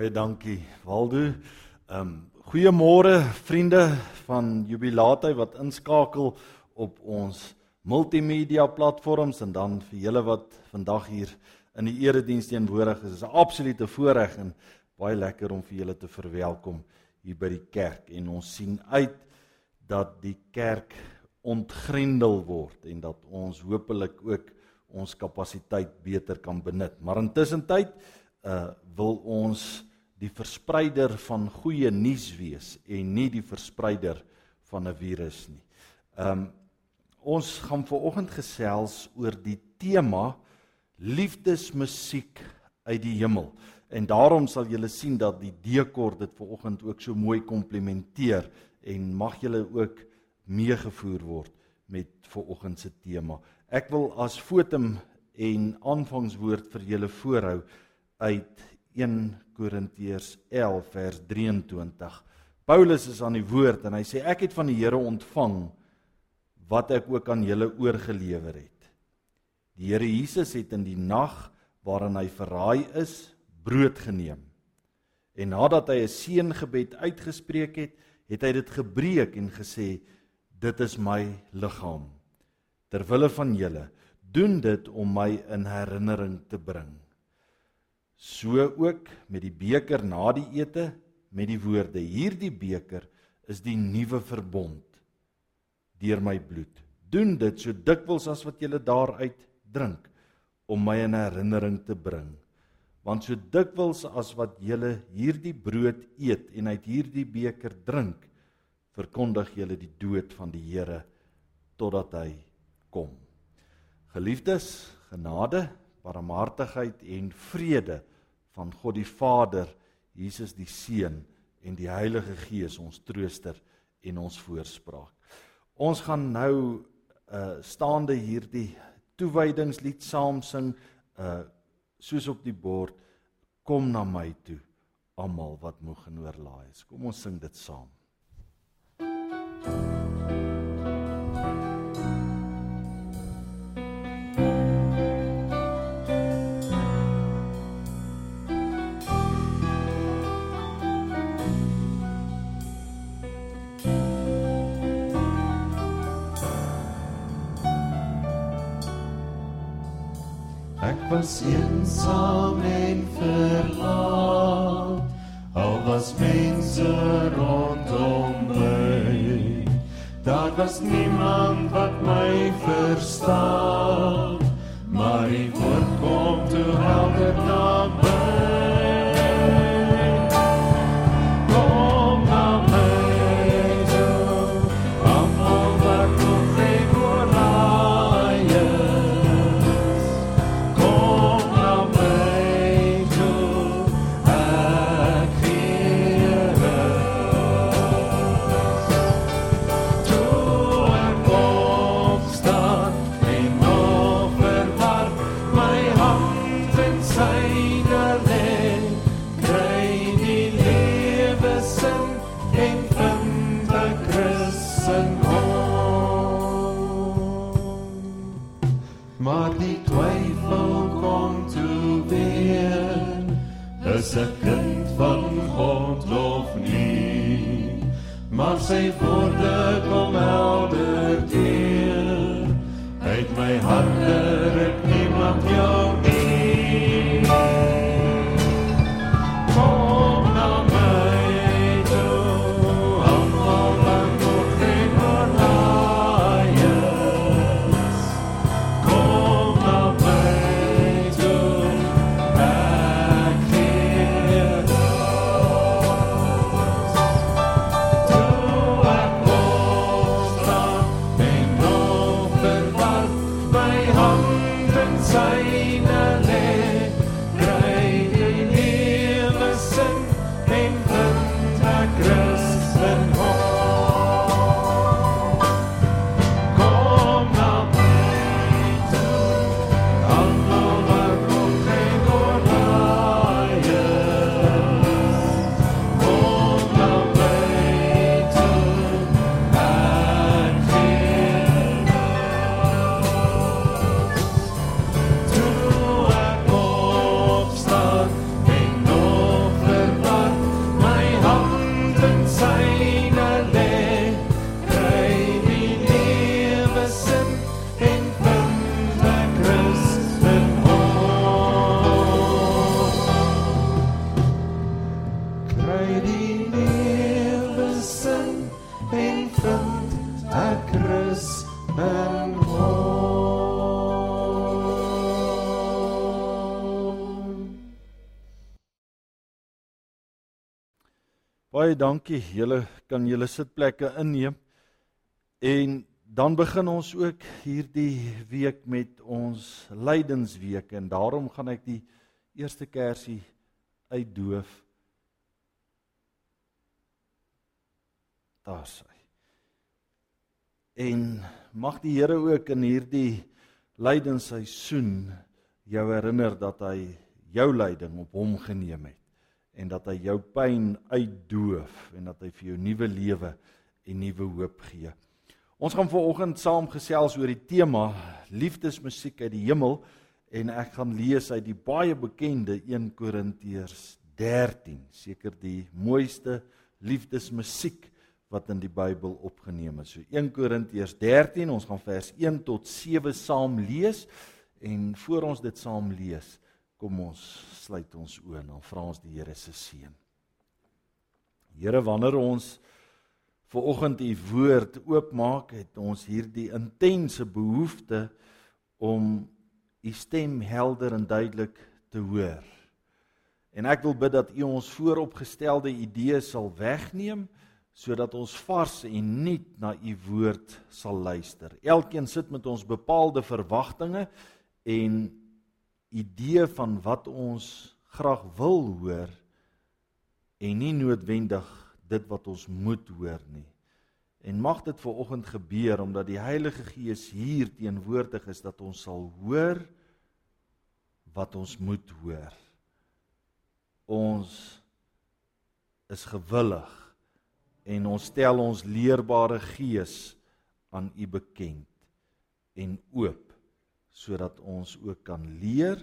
Baie dankie, Waldo. Ehm um, goeiemôre vriende van Jubilaatheid wat inskakel op ons multimedia platforms en dan vir julle wat vandag hier in die erediens teenwoordig is. Dit is 'n absolute voorreg en baie lekker om vir julle te verwelkom hier by die kerk en ons sien uit dat die kerk ontgrendel word en dat ons hopelik ook ons kapasiteit beter kan benut. Maar intussen tyd uh wil ons die verspreider van goeie nuus wees en nie die verspreider van 'n virus nie. Um ons gaan veraloggend gesels oor die tema liefdesmusiek uit die hemel. En daarom sal julle sien dat die dekor dit veraloggend ook so mooi komplementeer en mag julle ook meegevoer word met veraloggend se tema. Ek wil as fotum en aanvangswoord vir julle voorhou uit 1 Korintiërs 11 vers 23. Paulus is aan die woord en hy sê ek het van die Here ontvang wat ek ook aan julle oorgelewer het. Die Here Jesus het in die nag waarin hy verraai is, brood geneem. En nadat hy 'n seëngebed uitgespreek het, het hy dit gebreek en gesê: "Dit is my liggaam. Ter wille van julle, doen dit om my in herinnering te bring." So ook met die beker na die ete met die woorde: Hierdie beker is die nuwe verbond deur my bloed. Doen dit so dikwels as wat jy daaruit drink om my in herinnering te bring. Want so dikwels as wat jy hierdie brood eet en uit hierdie beker drink, verkondig jy die dood van die Here totdat hy kom. Geliefdes, genade, barmhartigheid en vrede van God die Vader, Jesus die Seun en die Heilige Gees ons trooster en ons voorspraak. Ons gaan nou uh staande hierdie toewydingslied saam sing uh soos op die bord kom na my toe almal wat moeg en oorlaai is. Kom ons sing dit saam. Was eensaam en verlaat. Al was mense rondom my daar was niemand wat my verstaan Baie dankie. Julle kan julle sitplekke inneem. En dan begin ons ook hierdie week met ons lydensweek en daarom gaan ek die eerste kersie uitdoof. Daar sê. En mag die Here ook in hierdie lydensseisoen jou herinner dat hy jou lyding op hom geneem het en dat hy jou pyn uitdoof en dat hy vir jou nuwe lewe en nuwe hoop gee. Ons gaan vanoggend saam gesels oor die tema liefdesmusiek uit die hemel en ek gaan lees uit die baie bekende 1 Korintiërs 13, seker die mooiste liefdesmusiek wat in die Bybel opgeneem is. So 1 Korintiërs 13, ons gaan vers 1 tot 7 saam lees en voor ons dit saam lees, Kom ons sluit ons oë en dan vra ons die Here se seën. Here, wanneer ons ver oggend u woord oopmaak, het ons hierdie intense behoefte om u stem helder en duidelik te hoor. En ek wil bid dat u ons vooropgestelde idees sal wegneem sodat ons vars en nuut na u woord sal luister. Elkeen sit met ons bepaalde verwagtinge en idee van wat ons graag wil hoor en nie noodwendig dit wat ons moet hoor nie. En mag dit ver oggend gebeur omdat die Heilige Gees hier teenwoordig is dat ons sal hoor wat ons moet hoor. Ons is gewillig en ons stel ons leerbare gees aan U bekend en oop sodat ons ook kan leer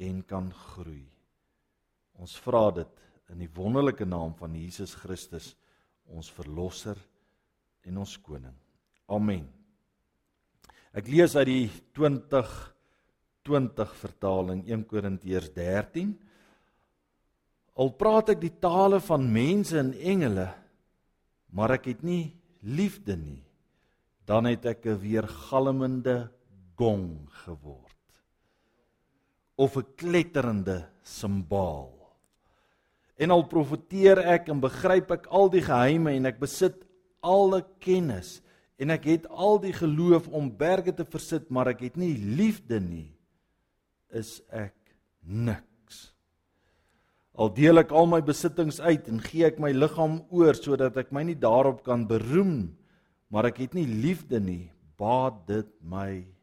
en kan groei. Ons vra dit in die wonderlike naam van Jesus Christus, ons verlosser en ons koning. Amen. Ek lees uit die 2020 vertaling 1 Korintiërs 13. Al praat ek die tale van mense en engele, maar ek het nie liefde nie, dan het ek 'n weergalmende gong geword of 'n kletterende simbaal. En al profeteer ek en begryp ek al die geheime en ek besit alle kennis en ek het al die geloof om berge te versit, maar ek het nie liefde nie, is ek niks. Al deel ek al my besittings uit en gee ek my liggaam oor sodat ek my nie daarop kan beroem, maar ek het nie liefde nie, baat dit my niks.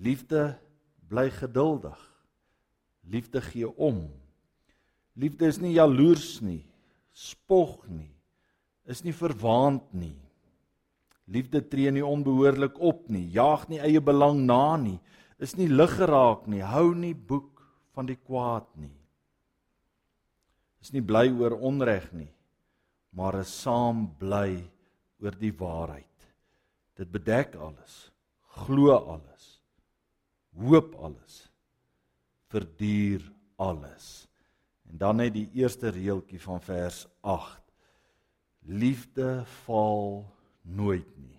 Liefde bly geduldig. Liefde gee om. Liefde is nie jaloers nie, spog nie, is nie verwaand nie. Liefde tree nie onbehoorlik op nie, jaag nie eie belang na nie, is nie lig geraak nie, hou nie boek van die kwaad nie. Is nie bly oor onreg nie, maar is saam bly oor die waarheid. Dit bedek alles, glo alles, hoop alles, verduur alles. En dan net die eerste reeltjie van vers 8. Liefde val nooit nie.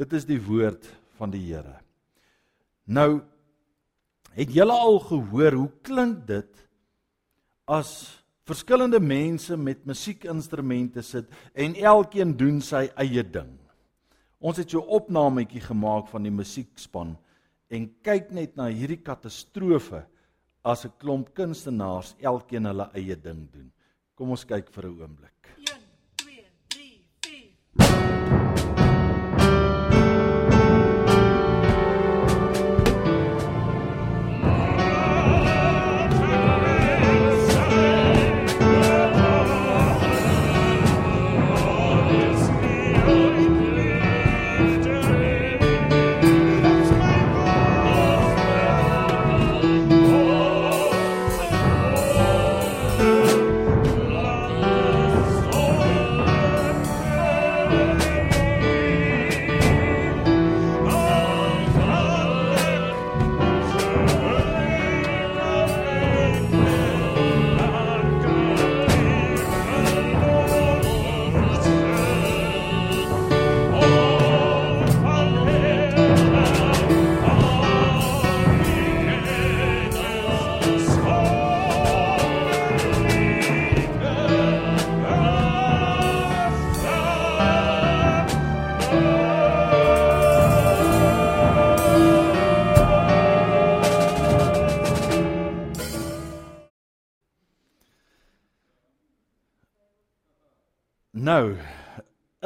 Dit is die woord van die Here. Nou het julle al gehoor hoe klink dit as verskillende mense met musiekinstrumente sit en elkeen doen sy eie ding. Ons het so 'n opnametjie gemaak van die musiekspan en kyk net na hierdie katastrofe as 'n klomp kunstenaars elkeen hulle eie ding doen. Kom ons kyk vir 'n oomblik. 1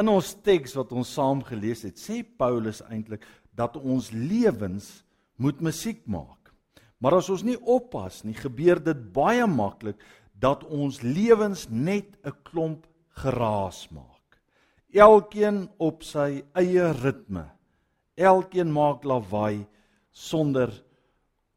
in ons teks wat ons saam gelees het, sê Paulus eintlik dat ons lewens moet musiek maak. Maar as ons nie oppas nie, gebeur dit baie maklik dat ons lewens net 'n klomp geraas maak. Elkeen op sy eie ritme. Elkeen maak lawaai sonder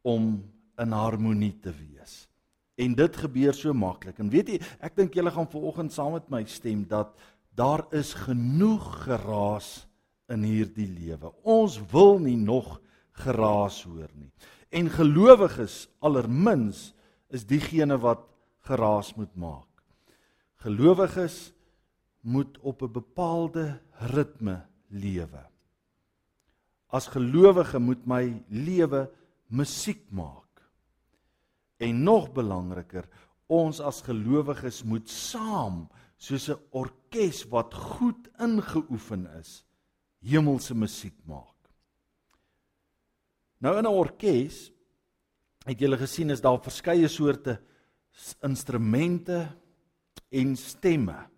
om in harmonie te wees. En dit gebeur so maklik. En weet jy, ek dink julle gaan vanoggend saam met my stem dat daar is genoeg geraas in hierdie lewe. Ons wil nie nog geraas hoor nie. En gelowiges allermins is diegene wat geraas moet maak. Gelowiges moet op 'n bepaalde ritme lewe. As gelowige moet my lewe musiek maak. En nog belangriker, ons as gelowiges moet saam soos 'n orkes wat goed ingeoefen is, hemelse musiek maak. Nou in 'n orkes het julle gesien is daar verskeie soorte instrumente en stemme.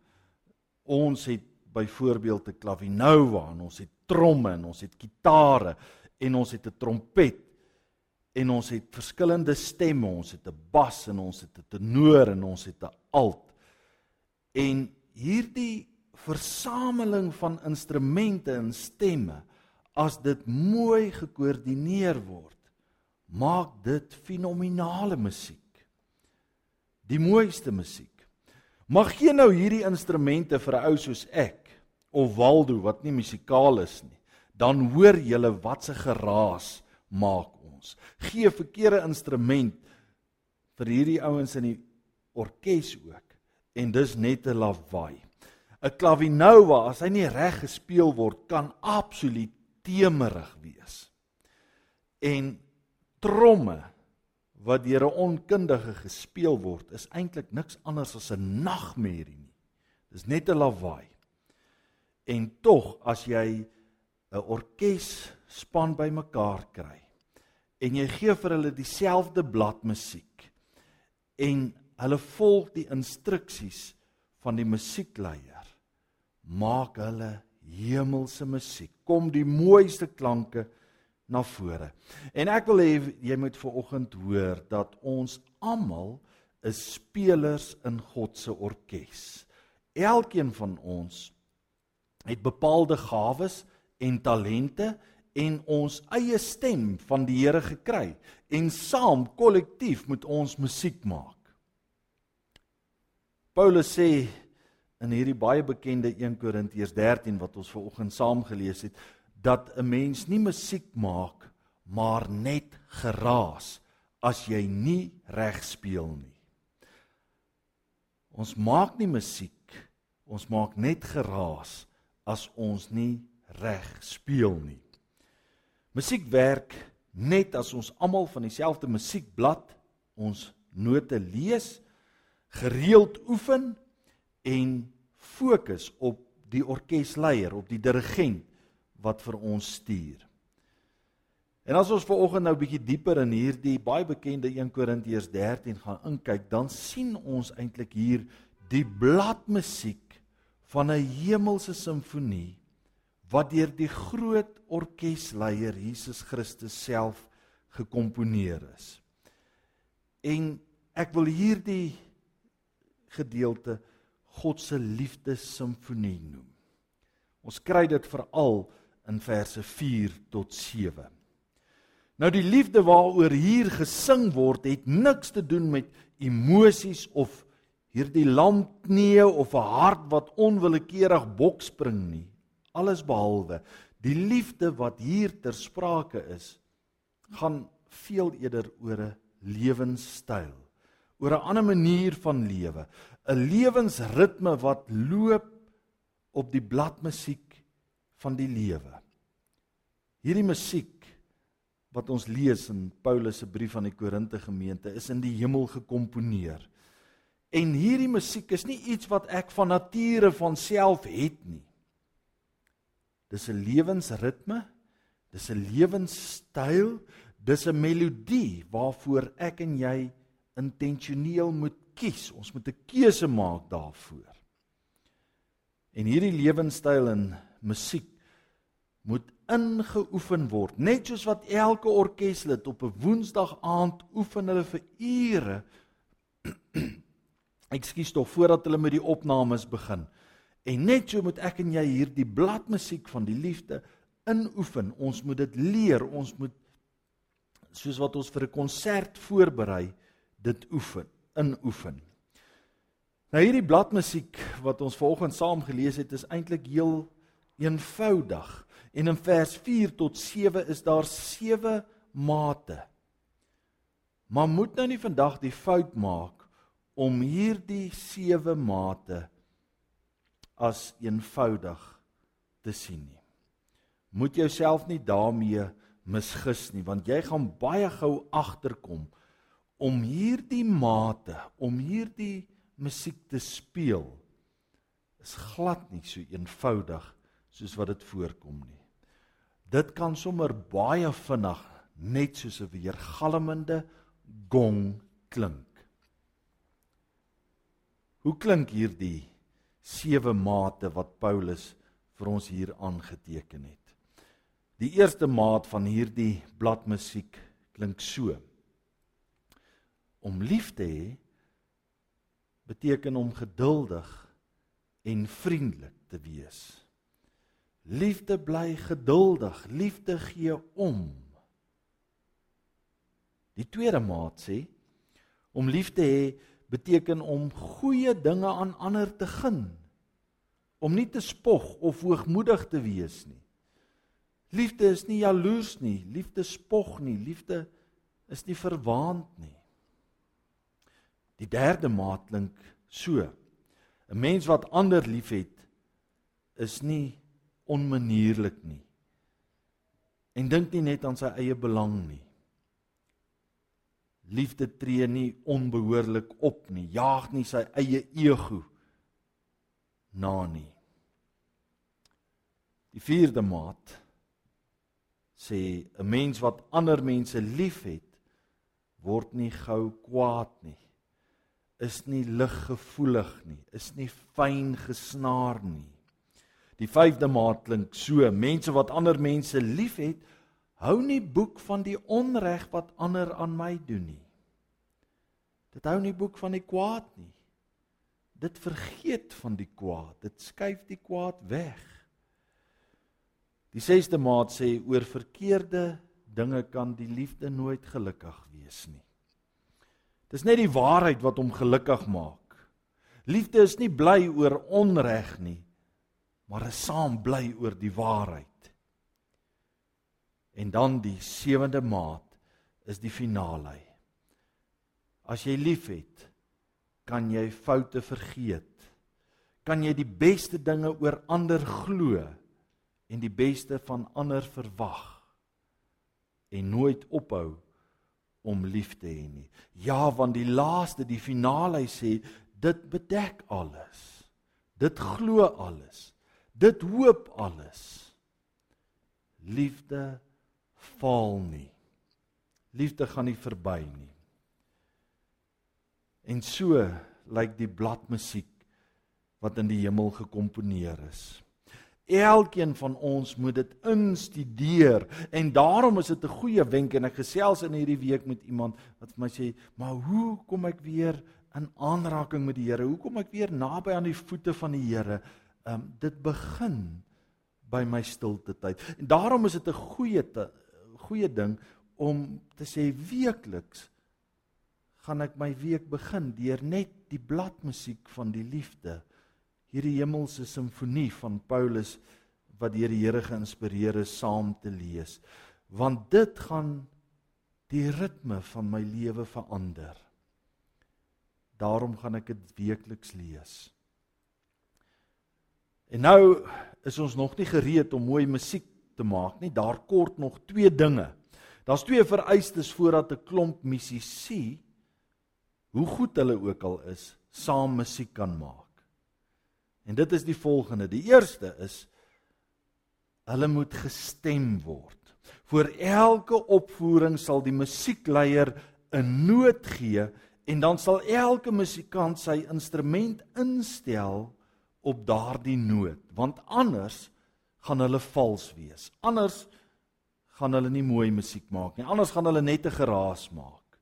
Ons het byvoorbeeld 'n klavinova en ons het tromme en ons het gitare en ons het 'n trompet en ons het verskillende stemme, ons het 'n bas en ons het 'n tenor en ons het 'n alt. En hierdie versameling van instrumente en stemme, as dit mooi gekoördineer word, maak dit fenominale musiek. Die mooiste musiek. Mag gee nou hierdie instrumente vir 'n ou soos ek of Waldo wat nie musikaal is nie, dan hoor julle wat se geraas maak ons. Gee verkeerde instrument vir hierdie ouens in die orkes ook en dis net 'n lawaai. 'n Klavinova as hy nie reg gespeel word kan absoluut temerig wees. En tromme wat deur 'n onkundige gespeel word is eintlik niks anders as 'n nagmerrie nie. Dis net 'n lawaai. En tog as jy 'n orkes span bymekaar kry en jy gee vir hulle dieselfde blad musiek en hulle volg die instruksies van die musiekleier maak hulle hemelse musiek kom die mooiste klanke na vore. En ek wil hê jy moet ver oggend hoor dat ons almal is spelers in God se orkes. Elkeen van ons het bepaalde gawes en talente en ons eie stem van die Here gekry. En saam kollektief moet ons musiek maak. Paulus sê in hierdie baie bekende 1 Korintiërs 13 wat ons ver oggend saam gelees het dat 'n mens nie musiek maak maar net geraas as jy nie reg speel nie. Ons maak nie musiek, ons maak net geraas as ons nie reg speel nie. Musiek werk net as ons almal van dieselfde musiekblad ons note lees, gereeld oefen en fokus op die orkesleier, op die dirigent wat vir ons stuur. En as ons veraloggend nou bietjie dieper in hierdie baie bekende 1 Korintiërs 13 gaan inkyk, dan sien ons eintlik hier die bladmusiek van 'n hemelse simfonie wat deur die groot orkesleier Jesus Christus self gekomponeer is. En ek wil hierdie gedeelte God se liefdessimfonie noem. Ons kry dit veral in verse 4 tot 7. Nou die liefde waaroor hier gesing word, het niks te doen met emosies of hierdie lampknie of 'n hart wat onwillekeurig bokspring nie alles behalwe die liefde wat hier ter sprake is gaan veel eerder oor 'n lewenstyl oor 'n ander manier van lewe. 'n lewensritme wat loop op die bladmusiek van die lewe. Hierdie musiek wat ons lees in Paulus se brief aan die Korinte gemeente is in die hemel gekomponeer. En hierdie musiek is nie iets wat ek van nature van self het nie. Dis 'n lewensritme, dis 'n lewenstyl, dis 'n melodie waarvoor ek en jy intentioneel moet kies. Ons moet 'n keuse maak daarvoor. En hierdie lewenstyl en musiek moet ingeoefen word. Net soos wat elke orkeslid op 'n Woensdag aand oefen hulle vir ure. Ekskuus tog voordat hulle met die opnames begin. En net so moet ek en jy hierdie bladmusiek van die liefde inoefen. Ons moet dit leer. Ons moet soos wat ons vir 'n konsert voorberei, dit oefen, inoefen. Nou hierdie bladmusiek wat ons vanoggend saam gelees het, is eintlik heel eenvoudig. En in vers 4 tot 7 is daar sewe mate. Maar moet nou nie vandag die fout maak om hierdie sewe mate as eenvoudig te sien nie. Moet jouself nie daarmee misgis nie, want jy gaan baie gou agterkom om hierdie mate, om hierdie musiek te speel is glad nie so eenvoudig soos wat dit voorkom nie. Dit kan sommer baie vinnig net soos 'n weergalmende gong klink. Hoe klink hierdie sewe mate wat Paulus vir ons hier aangeteken het? Die eerste maat van hierdie bladmusiek klink so: Om lief te hê beteken om geduldig en vriendelik te wees. Liefde bly geduldig, liefde gee om. Die tweede maat sê om lief te hê beteken om goeie dinge aan ander te gun. Om nie te spog of hoogmoedig te wees nie. Liefde is nie jaloers nie, liefde spog nie, liefde is nie verwaand nie. Die derde maat klink so: 'n Mens wat ander liefhet is nie onmanierlik nie. En dink nie net aan sy eie belang nie. Liefde tree nie onbehoorlik op nie, jaag nie sy eie ego na nie. Die vierde maat sê 'n mens wat ander mense liefhet word nie gou kwaad nie is nie liggevoelig nie, is nie fyn gesnaar nie. Die vyfde maat klink so: mense wat ander mense liefhet, hou nie boek van die onreg wat ander aan my doen nie. Dit hou nie boek van die kwaad nie. Dit vergeet van die kwaad, dit skuif die kwaad weg. Die sesde maat sê oor verkeerde dinge kan die liefde nooit gelukkig wees nie. Dis net die waarheid wat hom gelukkig maak. Liefde is nie bly oor onreg nie, maar is saam bly oor die waarheid. En dan die sewende maat is die finale. As jy liefhet, kan jy foute vergeet. Kan jy die beste dinge oor ander glo en die beste van ander verwag en nooit ophou om lief te hê nie. Ja, want die laaste, die finale hy sê, dit bedek alles. Dit glo alles. Dit hoop alles. Liefde faal nie. Liefde gaan nie verby nie. En so lyk die bladmusiek wat in die hemel gekomponeer is. Elkeen van ons moet dit instudeer en daarom is dit 'n goeie wenk en ek gesels in hierdie week met iemand wat vir my sê, "Maar hoe kom ek weer in aanraking met die Here? Hoe kom ek weer naby aan die voete van die Here?" Ehm um, dit begin by my stilte tyd. En daarom is dit 'n goeie te, goeie ding om te sê weekliks gaan ek my week begin deur net die bladmusiek van die liefde hierdie hemelse simfonie van Paulus wat deur die Here geïnspireer is saam te lees. Want dit gaan die ritme van my lewe verander. Daarom gaan ek dit weekliks lees. En nou is ons nog nie gereed om mooi musiek te maak nie. Daar kort nog twee dinge. Daar's twee vereistes voordat 'n klomp musisië hoe goed hulle ook al is saam musiek kan maak En dit is die volgende. Die eerste is hulle moet gestem word. Voor elke opvoering sal die musiekleier 'n noot gee en dan sal elke musikant sy instrument instel op daardie noot, want anders gaan hulle vals wees. Anders gaan hulle nie mooi musiek maak nie. Anders gaan hulle net 'n geraas maak.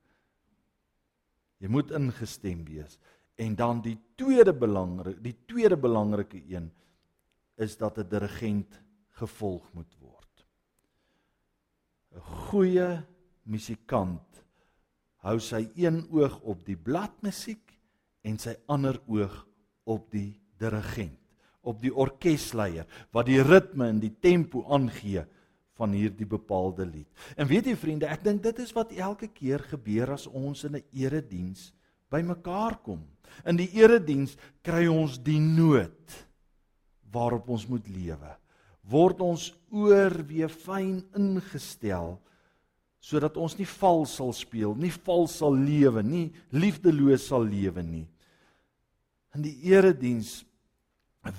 Jy moet ingestem wees. En dan die tweede belangrik, die tweede belangrike een is dat 'n dirigent gevolg moet word. 'n Goeie musikant hou sy een oog op die bladmusiek en sy ander oog op die dirigent, op die orkesleier wat die ritme en die tempo aangee van hierdie bepaalde lied. En weet jy vriende, ek dink dit is wat elke keer gebeur as ons in 'n erediens bymekaar kom. In die erediens kry ons die noot waarop ons moet lewe. Word ons oor weer fyn ingestel sodat ons nie vals sal speel, nie vals sal lewe nie, liefdeloos sal lewe nie. In die erediens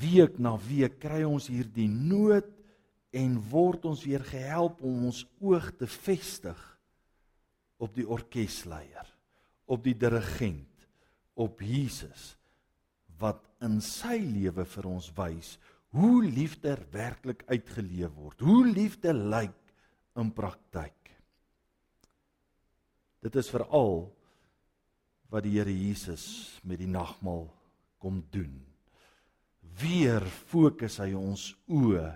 week na week kry ons hierdie noot en word ons weer gehelp om ons oog te vestig op die orkesleier, op die dirigent, op Jesus wat in sy lewe vir ons wys hoe liefde werklik uitgeleef word. Hoe liefde lyk in praktyk. Dit is veral wat die Here Jesus met die nagmaal kom doen. Weer fokus hy ons oë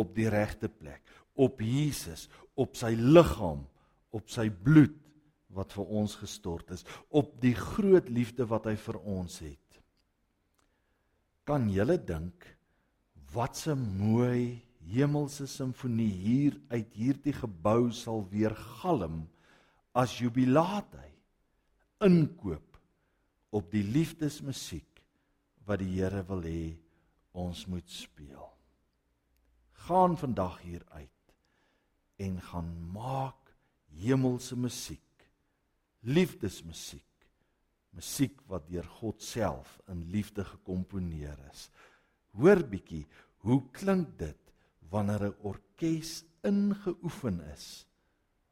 op die regte plek, op Jesus, op sy liggaam, op sy bloed wat vir ons gestort is, op die groot liefde wat hy vir ons het. Kan julle dink wat 'n mooi hemelse simfonie hier uit hierdie gebou sal weer galm as jubilaat hy inkoop op die liefdesmusiek wat die Here wil hê ons moet speel. Gaan vandag hier uit en gaan maak hemelse musiek. Liefdesmusiek. Musiek wat deur God self in liefde gekomponeer is. Hoor bietjie, hoe klink dit wanneer 'n orkes ingeoefen is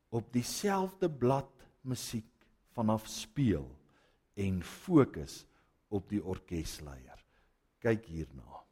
op dieselfde blad musiek vanaf speel en fokus op die orkesleier. Kyk hierna.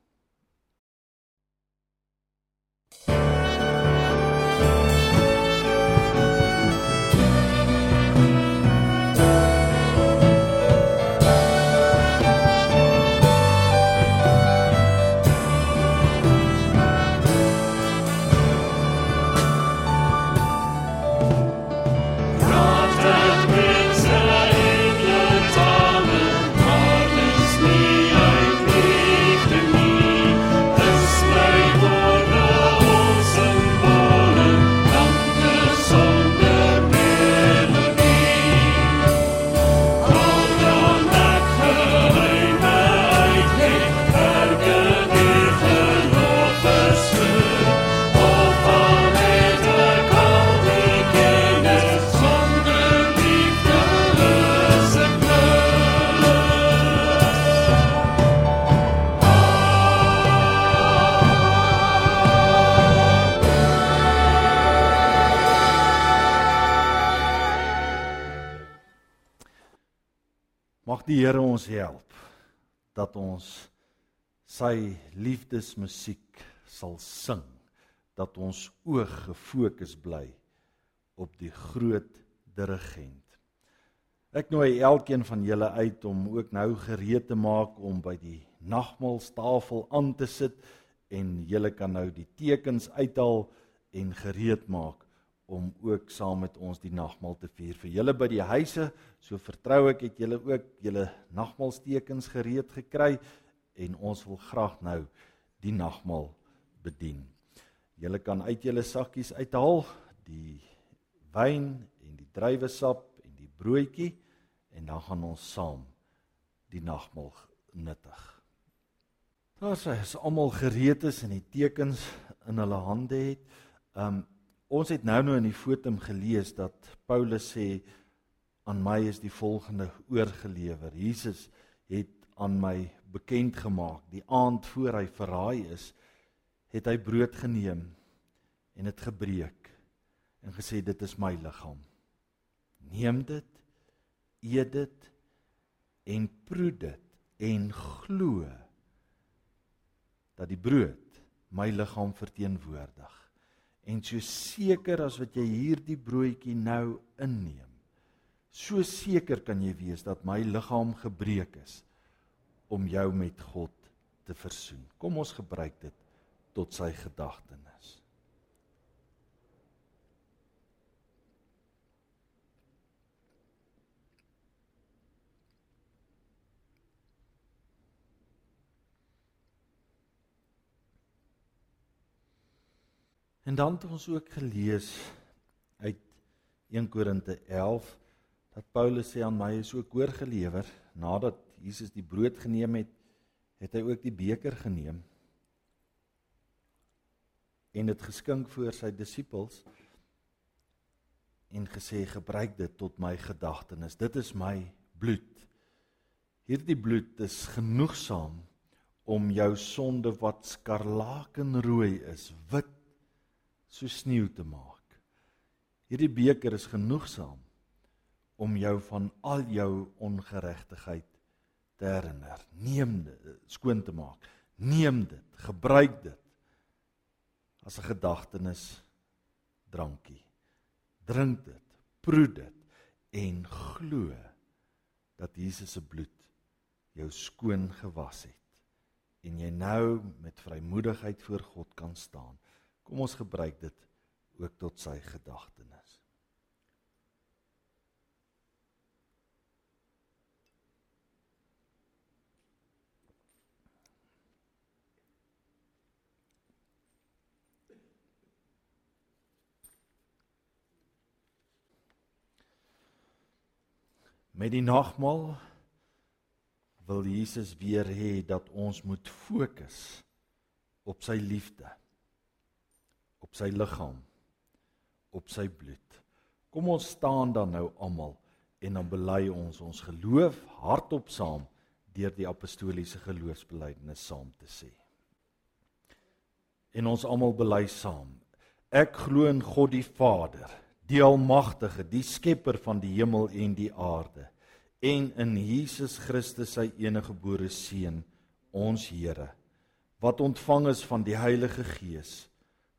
Ons help dat ons sy liefdesmusiek sal sing, dat ons oog gefokus bly op die groot dirigent. Ek nooi elkeen van julle uit om ook nou gereed te maak om by die nagmaalstafel aan te sit en julle kan nou die tekens uithaal en gereed maak om ook saam met ons die nagmaal te vier. Vir julle by die huise, so vertrou ek het julle ook julle nagmaalstekens gereed gekry en ons wil graag nou die nagmaal bedien. Julle kan uit julle sakkies uithaal die wyn en die druiwesap en die broodjie en dan gaan ons saam die nagmaal nuttig. Daar sê as almal gereed is en die tekens in hulle hande het, um Ons het nou nou in die fotum gelees dat Paulus sê aan my is die volgende oorgelewer. Jesus het aan my bekend gemaak die aand voor hy verraai is, het hy brood geneem en dit gebreek en gesê dit is my liggaam. Neem dit, eet dit en proe dit en glo dat die brood my liggaam verteenwoordig. En so seker as wat jy hierdie broodjie nou inneem, so seker kan jy wees dat my liggaam gebreek is om jou met God te versoen. Kom ons gebruik dit tot sy gedagtenis. En dan het ons ook gelees uit 1 Korinte 11 dat Paulus sê aan my is ook oorgelewer nadat Jesus die brood geneem het, het hy ook die beker geneem en dit geskink voor sy disippels en gesê gebruik dit tot my gedagtenis. Dit is my bloed. Hierdie bloed is genoegsaam om jou sonde wat skarlakenrooi is, wit so sneeu te maak. Hierdie beker is genoegsaam om jou van al jou ongeregtigheid te herinner. Neem dit skoon te maak. Neem dit, gebruik dit as 'n gedagtenis drankie. Drink dit, proe dit en glo dat Jesus se bloed jou skoon gewas het en jy nou met vrymoedigheid voor God kan staan. Kom ons gebruik dit ook tot sy gedagtenis. Met die nagmaal wil Jesus weer hê dat ons moet fokus op sy liefde sy liggaam op sy bloed. Kom ons staan dan nou almal en dan bely ons ons geloof hardop saam deur die apostoliese geloofsbelijdenis saam te sê. En ons almal bely saam. Ek glo in God die Vader, die almagtige, die skepper van die hemel en die aarde en in Jesus Christus sy enige gebore seun, ons Here, wat ontvang is van die Heilige Gees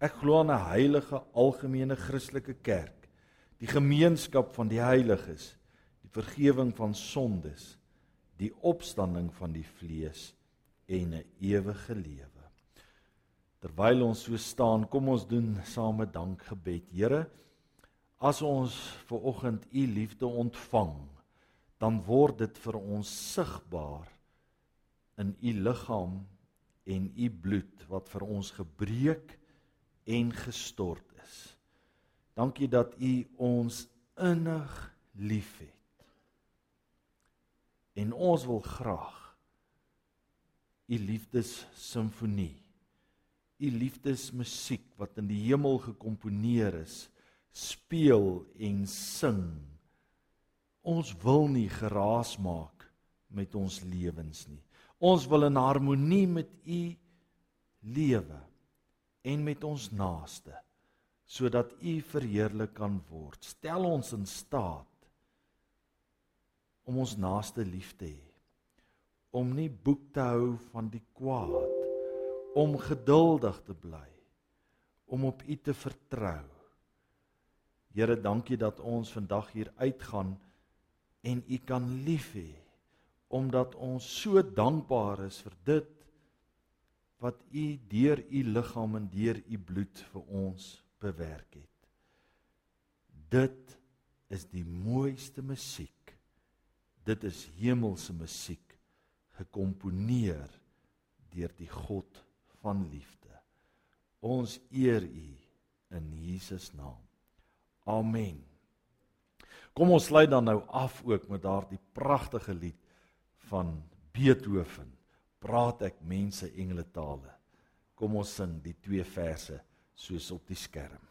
Ek glo aan 'n heilige algemene Christelike kerk, die gemeenskap van die heiliges, die vergifnis van sondes, die opstanding van die vlees en 'n ewige lewe. Terwyl ons so staan, kom ons doen same dankgebed. Here, as ons ver oggend u liefde ontvang, dan word dit vir ons sigbaar in u liggaam en u bloed wat vir ons gebreek en gestort is. Dankie dat U ons innig liefhet. En ons wil graag U liefdes simfonie, U liefdesmusiek wat in die hemel gekomponeer is, speel en sing. Ons wil nie geraas maak met ons lewens nie. Ons wil in harmonie met U lewe en met ons naaste sodat U verheerlik kan word. Stel ons in staat om ons naaste lief te hê. Om nie boek te hou van die kwaad, om geduldig te bly, om op U te vertrou. Here, dankie dat ons vandag hier uitgaan en U kan lief hê omdat ons so dankbaar is vir dit wat u deur u liggaam en deur u bloed vir ons bewerk het. Dit is die mooiste musiek. Dit is hemelse musiek gekomponeer deur die God van liefde. Ons eer u in Jesus naam. Amen. Kom ons sluit dan nou af ook met daardie pragtige lied van Beethoven praat ek mense engele tale. Kom ons sing die twee verse soos op die skerm.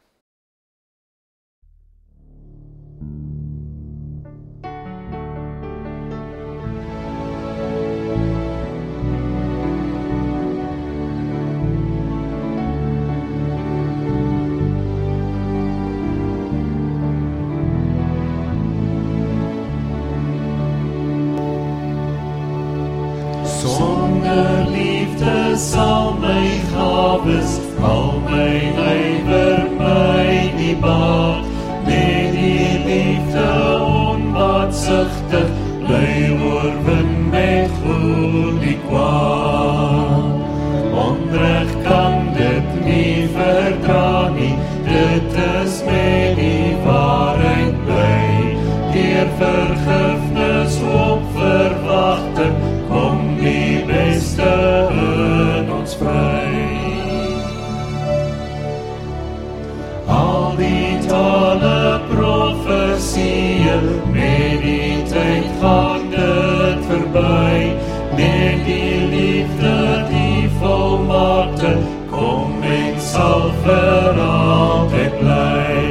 Vir altyd bly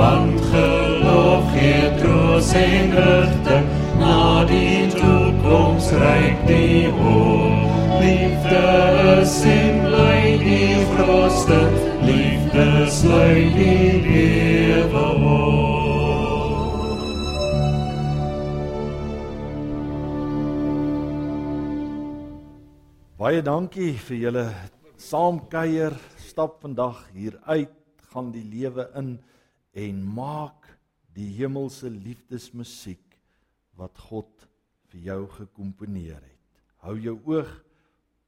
want geloof gee troos en rigting na die toekoms ryk die hoop. Liefde is en bly die grootste liefde sluit die lewe op. Baie dankie vir julle saamkuier. Stap vandag hier uit, gaan die lewe in en maak die hemelse liefdesmusiek wat God vir jou gekomponeer het. Hou jou oog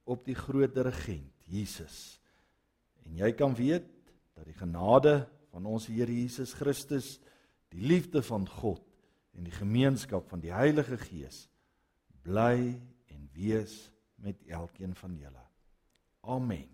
op die groot regent, Jesus. En jy kan weet dat die genade van ons Here Jesus Christus, die liefde van God en die gemeenskap van die Heilige Gees bly en wees met elkeen van julle. Amen.